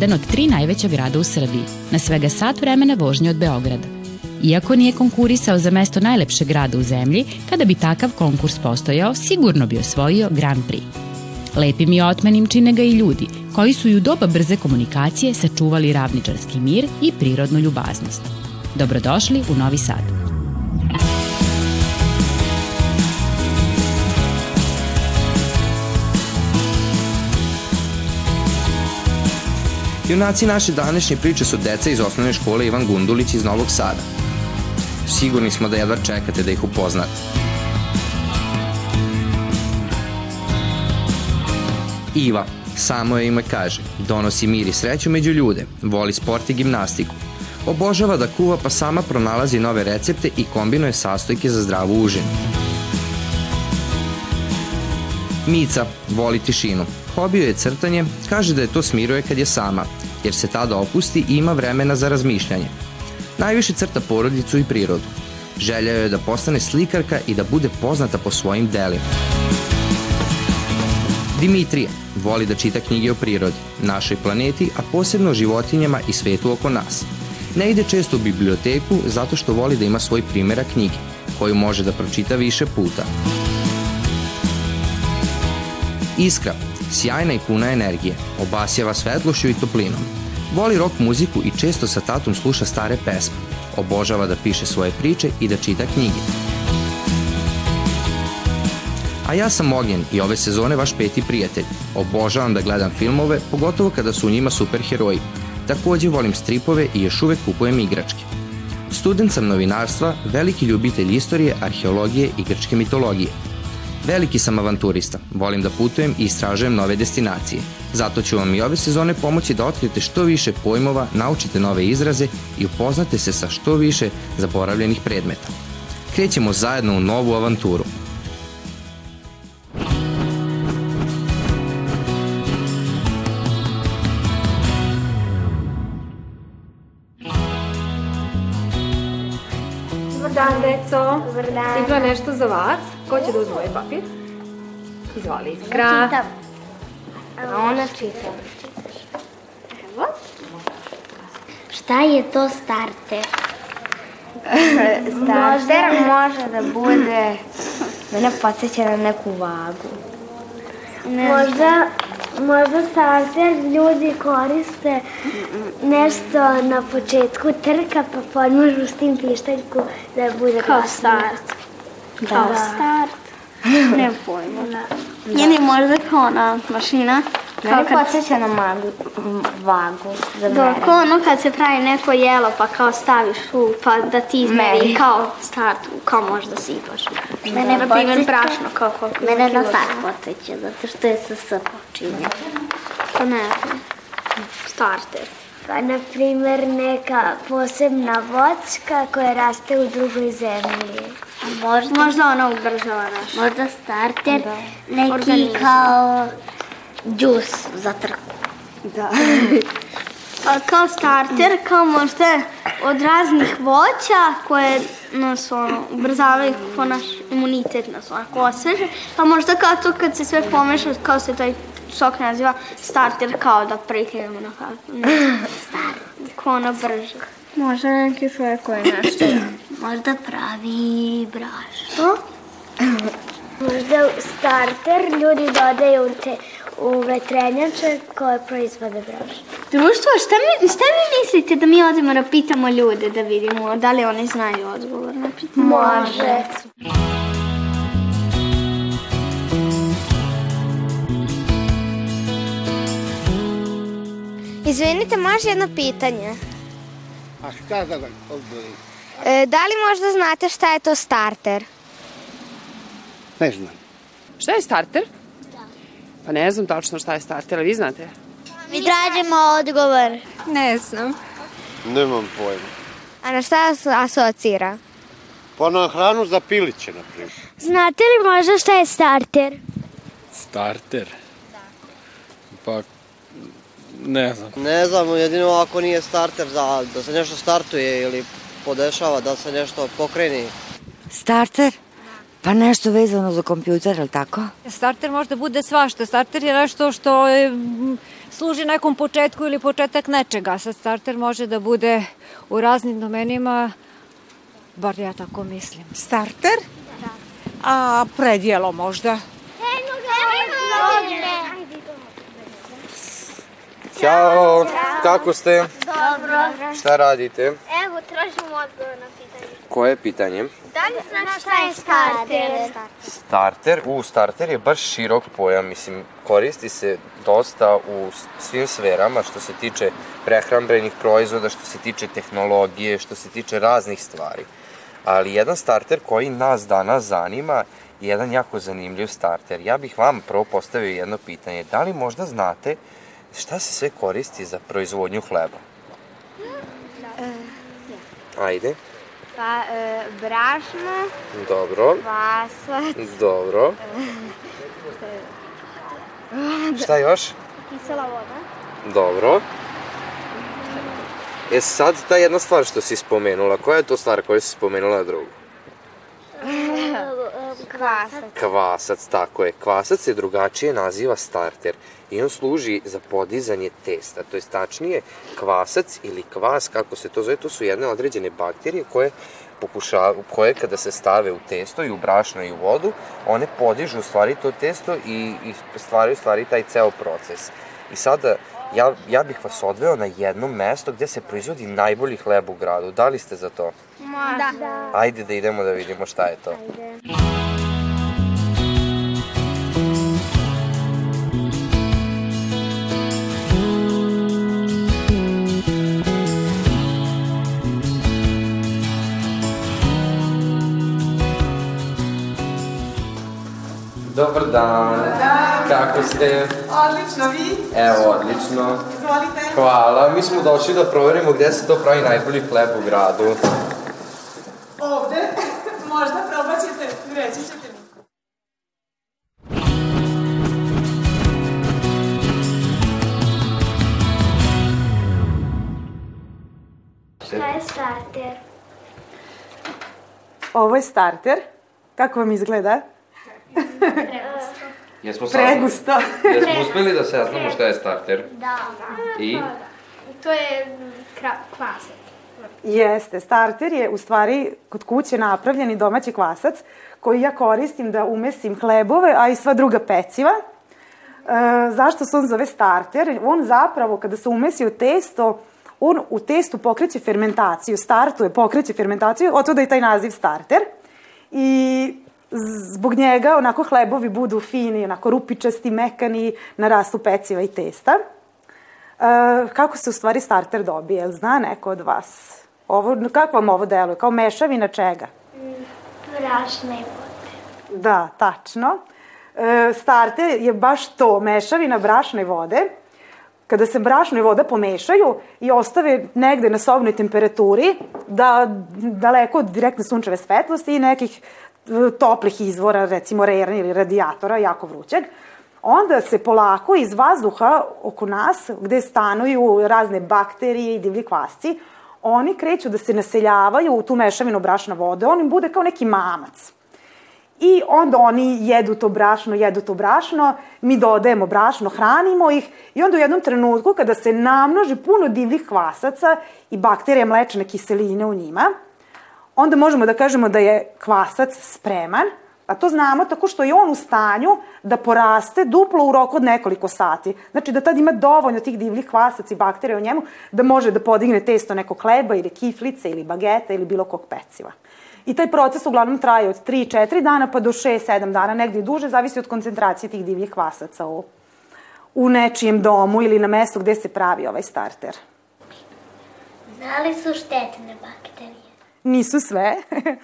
jedan od tri najveća grada u Srbiji, na svega sat vremena vožnje od Beograda. Iako nije konkurisao za mesto najlepšeg grada u zemlji, kada bi takav konkurs postojao, sigurno bi osvojio Grand Prix. Lepim i otmenim čine ga i ljudi, koji su i u doba brze komunikacije sačuvali ravničarski mir i prirodnu ljubaznost. Dobrodošli u Novi Sad. Junaci naše današnje priče su deca iz osnovne škole Ivan Gundulić iz Novog Sada. Sigurni smo da jedva čekate da ih upoznate. Iva, samo je ime kaže, donosi mir i sreću među ljude, voli sport i gimnastiku. Obožava da kuva pa sama pronalazi nove recepte i kombinuje sastojke za zdravu užinu. Mica voli tišinu. Hobio je crtanje, kaže da je to smiruje kad je sama, jer se tada opusti i ima vremena za razmišljanje. Najviše crta porodicu i prirodu. Želja je da postane slikarka i da bude poznata po svojim delima. Dimitrija voli da čita knjige o prirodi, našoj planeti, a posebno o životinjama i svetu oko nas. Ne ide često u biblioteku zato što voli da ima svoj primjera knjige, koju može da pročita više puta. Iskra, sjajna i puna energije, obasjava svetlošću i toplinom. Voli rock muziku i često sa tatom sluša stare pesme. Obožava da piše svoje priče i da čita knjige. A ja sam Ognjen i ove sezone vaš peti prijatelj. Obožavam da gledam filmove, pogotovo kada su u njima superheroji. Takođe volim stripove i još uvek kupujem igračke. Student sam novinarstva, veliki ljubitelj istorije, arheologije i grčke mitologije – Veliki sam avanturista, volim da putujem i istražujem nove destinacije. Zato ću vam i ove sezone pomoći da otkrijete što više pojmova, naučite nove izraze i upoznate se sa što više zaboravljenih predmeta. Krećemo zajedno u novu avanturu – deco. Dobar dan. Stigla nešto za vas. Ko će da uzme ovaj papir? Izvoli, Iskra. Ja čitam. A ona čita. Evo. Šta je to starter? starter može da bude, mene podsjeća na neku vagu. Ne možda, možda starter ljudi koriste nešto na početku trka pa podmažu s tim pištaljku da bude Kao start. Da. Kao start. Ne pojma. Da. Ili možda kao ona mašina. Mene kad... podsjeća na magu, vagu za Da, merenje. kao ono kad se pravi neko jelo pa kao staviš u, pa da ti izmeri Meri. kao start, kao možda sipaš. Mene na primjer brašno kao koliko Mene na sad podsjeća, zato što je sa S počinje. Pa ne znam. Starter. Pa, na primjer, neka posebna voćka koja raste u drugoj zemlji. Možda, Možda ona ubrzava naš. možda starter, neki Organizam. kao džus za trku. Da. A kao starter, kao možda od raznih voća koje nas ono, ubrzavaju kao naš imunitet nas onako osveže. Pa možda kao to kad se sve pomeša, kao se taj sok naziva starter, kao da prekinemo na kako. Starter. Kao ono brže. Možda neki čovjek koji nešto. Možda pravi brašno. Možda starter ljudi dodaju te u vetrenjače koje proizvode brašno. Društvo, šta, mi, šta vi mislite da mi odemo da pitamo ljude da vidimo da li oni znaju odgovor na pitanje? Može. Izvinite, može jedno pitanje. A šta da vam odgovorim? E, da li možda znate šta je to starter? Ne znam. Šta je starter? Pa ne znam tačno šta je starter, ali vi znate? Mi tražimo odgovor. Ne znam. Nemam pojma. A na šta se asocira? Pa na hranu za piliće, na primjer. Znate li možda šta je starter? Starter? Pa, ne znam. Ne znam, jedino ako nije starter za, da se nešto startuje ili podešava, da se nešto pokreni. Starter? Pa nešto vezano za kompjuter, ali tako? Starter možda bude svašta. Starter je nešto što je, služi nekom početku ili početak nečega. Sad starter može da bude u raznim domenima, bar ja tako mislim. Starter? A predjelo možda? Ćao, kako ste? Dobro. Šta radite? Evo, tražimo odgovor na pitanje. Koje je pitanje? Da li znaš šta je starter? Starter? U, starter je baš širok pojam, mislim, koristi se dosta u svim sferama što se tiče prehrambenih proizvoda, što se tiče tehnologije, što se tiče raznih stvari. Ali jedan starter koji nas danas zanima je jedan jako zanimljiv starter. Ja bih vam prvo postavio jedno pitanje. Da li možda znate šta se sve koristi za proizvodnju hleba? Ajde, Pa, e, brašno, dobro, kvasac, dobro. Šta još? Kisela voda. Dobro. E sad, ta jedna stvar što si spomenula, koja je to stvar koju si spomenula drugu? Kvasac. Kvasac, tako je. Kvasac se drugačije naziva starter i on služi za podizanje testa. To je tačnije, kvasac ili kvas, kako se to zove, to su jedne određene bakterije koje pokušavaju, koje kada se stave u testo i u brašno i u vodu, one podižu u stvari to testo i, i stvaraju u stvari taj ceo proces. I sada, ja, ja bih vas odveo na jedno mesto gde se proizvodi najbolji hleb u gradu. Da li ste za to? Da. Ajde da idemo da vidimo šta je to. Dobar dan. Kako ste? Odlično, vi? Evo, odlično. Izvolite. Hvala. Mi smo došli da proverimo gde se to pravi najbolji hleb u gradu. Ovde. Možda probat ćete, reći ćete mi. Šta je starter? Ovo je starter. Kako vam izgleda? Jesmo Pregusto. Jesmo uspeli da saznamo šta je starter? Da. I? To je kvasac. Jeste, starter je u stvari kod kuće napravljeni domaći kvasac koji ja koristim da umesim hlebove, a i sva druga peciva. E, zašto se on zove starter? On zapravo kada se umesi u testo, on u testu pokreće fermentaciju, startuje, pokreće fermentaciju, od da je taj naziv starter. I zbog njega onako hlebovi budu fini, onako rupičasti, mekani, narastu peciva i testa. E, kako se u stvari starter dobije? Jel Zna neko od vas? Ovo, kako vam ovo deluje? Kao mešavina čega? Brašne vode. Da, tačno. E, starter je baš to, mešavina brašne vode. Kada se brašno i voda pomešaju i ostave negde na sobnoj temperaturi, da daleko od direktne sunčeve svetlosti i nekih toplih izvora, recimo rerne ili radijatora, jako vrućeg, onda se polako iz vazduha oko nas, gde stanuju razne bakterije i divlji kvasci, oni kreću da se naseljavaju u tu mešavinu brašna vode, on im bude kao neki mamac. I onda oni jedu to brašno, jedu to brašno, mi dodajemo brašno, hranimo ih i onda u jednom trenutku kada se namnoži puno divljih kvasaca i bakterije mlečne kiseline u njima, onda možemo da kažemo da je kvasac spreman, a to znamo tako što je on u stanju da poraste duplo u roku od nekoliko sati. Znači da tad ima dovoljno tih divljih kvasaca i bakterija u njemu da može da podigne testo nekog hleba ili kiflice ili bageta ili bilo kog peciva. I taj proces uglavnom traje od 3-4 dana pa do 6-7 dana, negde i duže, zavisi od koncentracije tih divljih kvasaca u, u nečijem domu ili na mestu gde se pravi ovaj starter. Da li su štetne bakterije? Nisu sve.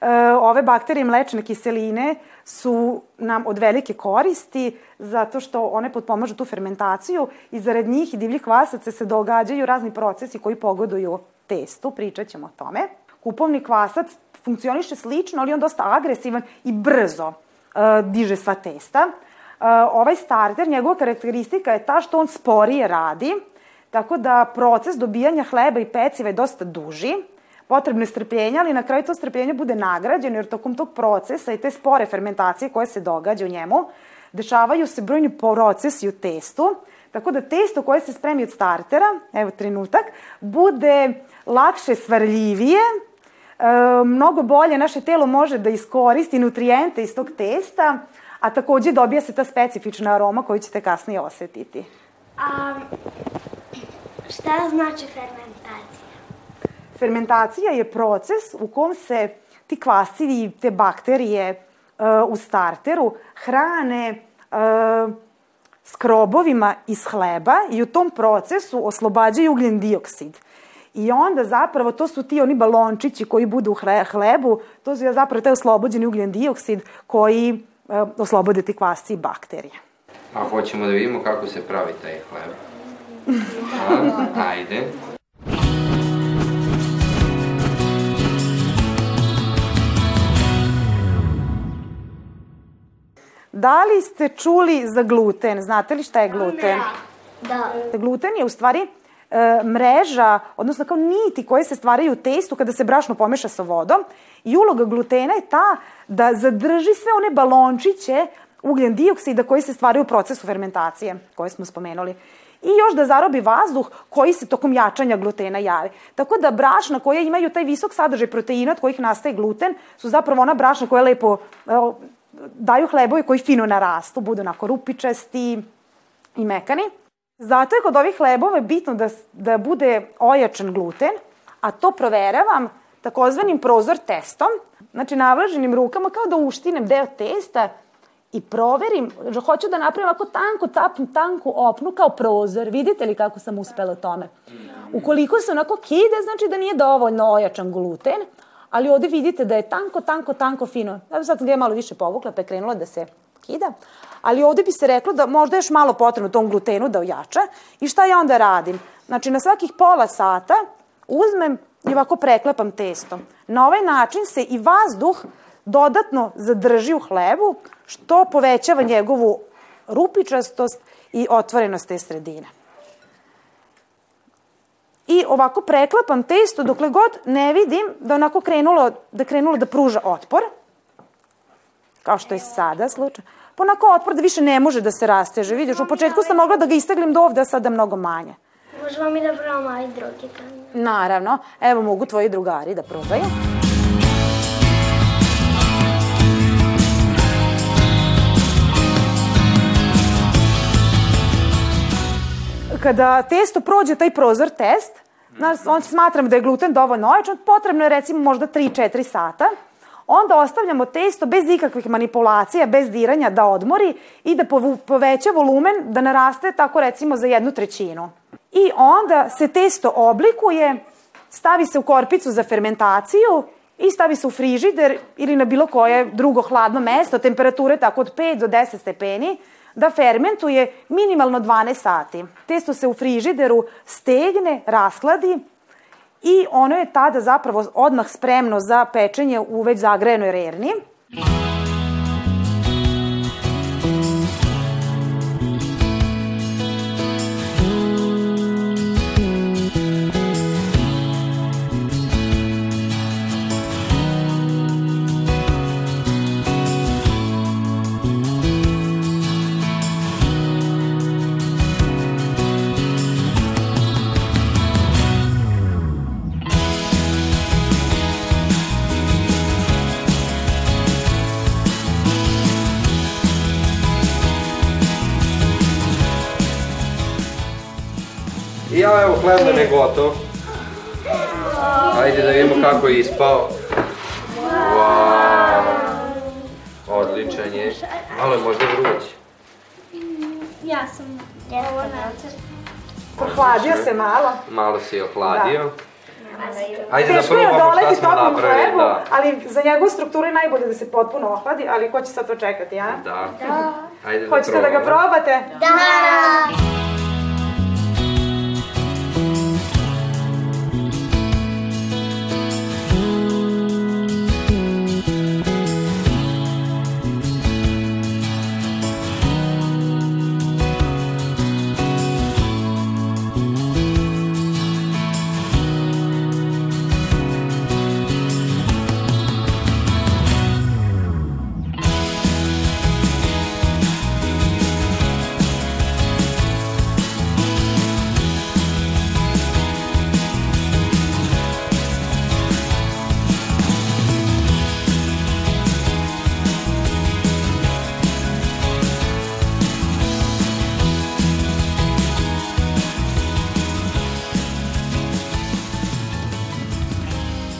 E, Ove bakterije mlečne kiseline su nam od velike koristi zato što one potpomažu tu fermentaciju i zarad njih i divljih kvasaca se događaju razni procesi koji pogoduju testu, pričat ćemo o tome. Kupovni kvasac funkcioniše slično, ali on dosta agresivan i brzo e, diže sva testa. E, ovaj starter, njegova karakteristika je ta što on sporije radi, tako da proces dobijanja hleba i peciva je dosta duži, potrebno je strpljenje, ali na kraju to strpljenje bude nagrađeno, jer tokom tog procesa i te spore fermentacije koje se događa u njemu, dešavaju se brojni procesi u testu, tako da testo koje se spremi od startera, evo trenutak, bude lakše svarljivije, e, mnogo bolje naše telo može da iskoristi nutrijente iz tog testa, a takođe dobija se ta specifična aroma koju ćete kasnije osetiti. A šta znači fermentacija? Fermentacija je proces u kom se ti kvasci i te bakterije uh, u starteru hrane uh, skrobovima iz hleba i u tom procesu oslobađaju ugljen dioksid. I onda zapravo to su ti oni balončići koji budu u hlebu, to su zapravo taj oslobođeni ugljen dioksid koji uh, oslobode ti kvasci i bakterije. A hoćemo da vidimo kako se pravi taj hleb. A, ajde. Da li ste čuli za gluten? Znate li šta je gluten? Da. Gluten je u stvari e, mreža, odnosno kao niti koje se stvaraju u testu kada se brašno pomeša sa vodom i uloga glutena je ta da zadrži sve one balončiće ugljen dioksida koji se stvaraju u procesu fermentacije, koje smo spomenuli. I još da zarobi vazduh koji se tokom jačanja glutena javi. Tako da brašna koja imaju taj visok sadržaj proteina od kojih nastaje gluten su zapravo ona brašna koja lepo e, daju hlebovi koji fino narastu, budu onako rupičasti i mekani. Zato je kod ovih hlebova bitno da, da bude ojačan gluten, a to proveravam takozvanim prozor testom, znači navlaženim rukama kao da uštinem deo testa i proverim, hoću da napravim ovako tanku, tapnu, tanku opnu kao prozor. Vidite li kako sam uspela tome? Ukoliko se onako kide, znači da nije dovoljno ojačan gluten, ali ovde vidite da je tanko, tanko, tanko, fino. Evo sad sam malo više povukla, pa je krenula da se kida. Ali ovde bi se reklo da možda još malo potrebno tom glutenu da ojača. I šta ja onda radim? Znači, na svakih pola sata uzmem i ovako preklepam testo. Na ovaj način se i vazduh dodatno zadrži u hlebu, što povećava njegovu rupičastost i otvorenost te sredine. I ovako preklapam testo dokle god ne vidim da onako krenulo, da krenulo da pruža otpor, kao što je sada slučaj. Pa onako otpor da više ne može da se rasteže. Vidiš, u početku sam mogla da ga isteglim do ovde, a sada mnogo manje. Možemo mi da probamo aj drugi dan. Naravno. Evo mogu tvoji drugari da probaju. Kada testo prođe taj prozor test, znaš, on smatram da je gluten dovoljno ojačan, potrebno je recimo možda 3-4 sata, onda ostavljamo testo bez ikakvih manipulacija, bez diranja da odmori i da poveća volumen, da naraste tako recimo za jednu trećinu. I onda se testo oblikuje, stavi se u korpicu za fermentaciju i stavi se u frižider ili na bilo koje drugo hladno mesto, temperature tako od 5 do 10 stepeni, da fermentuje minimalno 12 sati. Testo se u frižideru stegne, raskladi i ono je tada zapravo odmah spremno za pečenje u već zagrejenoj rerni. I ja evo hleb nam je gotov. Ajde da vidimo kako je ispao. Wow. Odličan je. Malo je možda vruć. Ja sam ovo. Ohladio se malo. Malo si je ohladio. Da. Ajde da je probamo šta smo napravili. hlebu, Da. ali za njegovu strukturu je najbolje da se potpuno ohladi, ali ko će sad to čekati, a? Da. Ajde da Hoćete da ga probamo. probate? Da!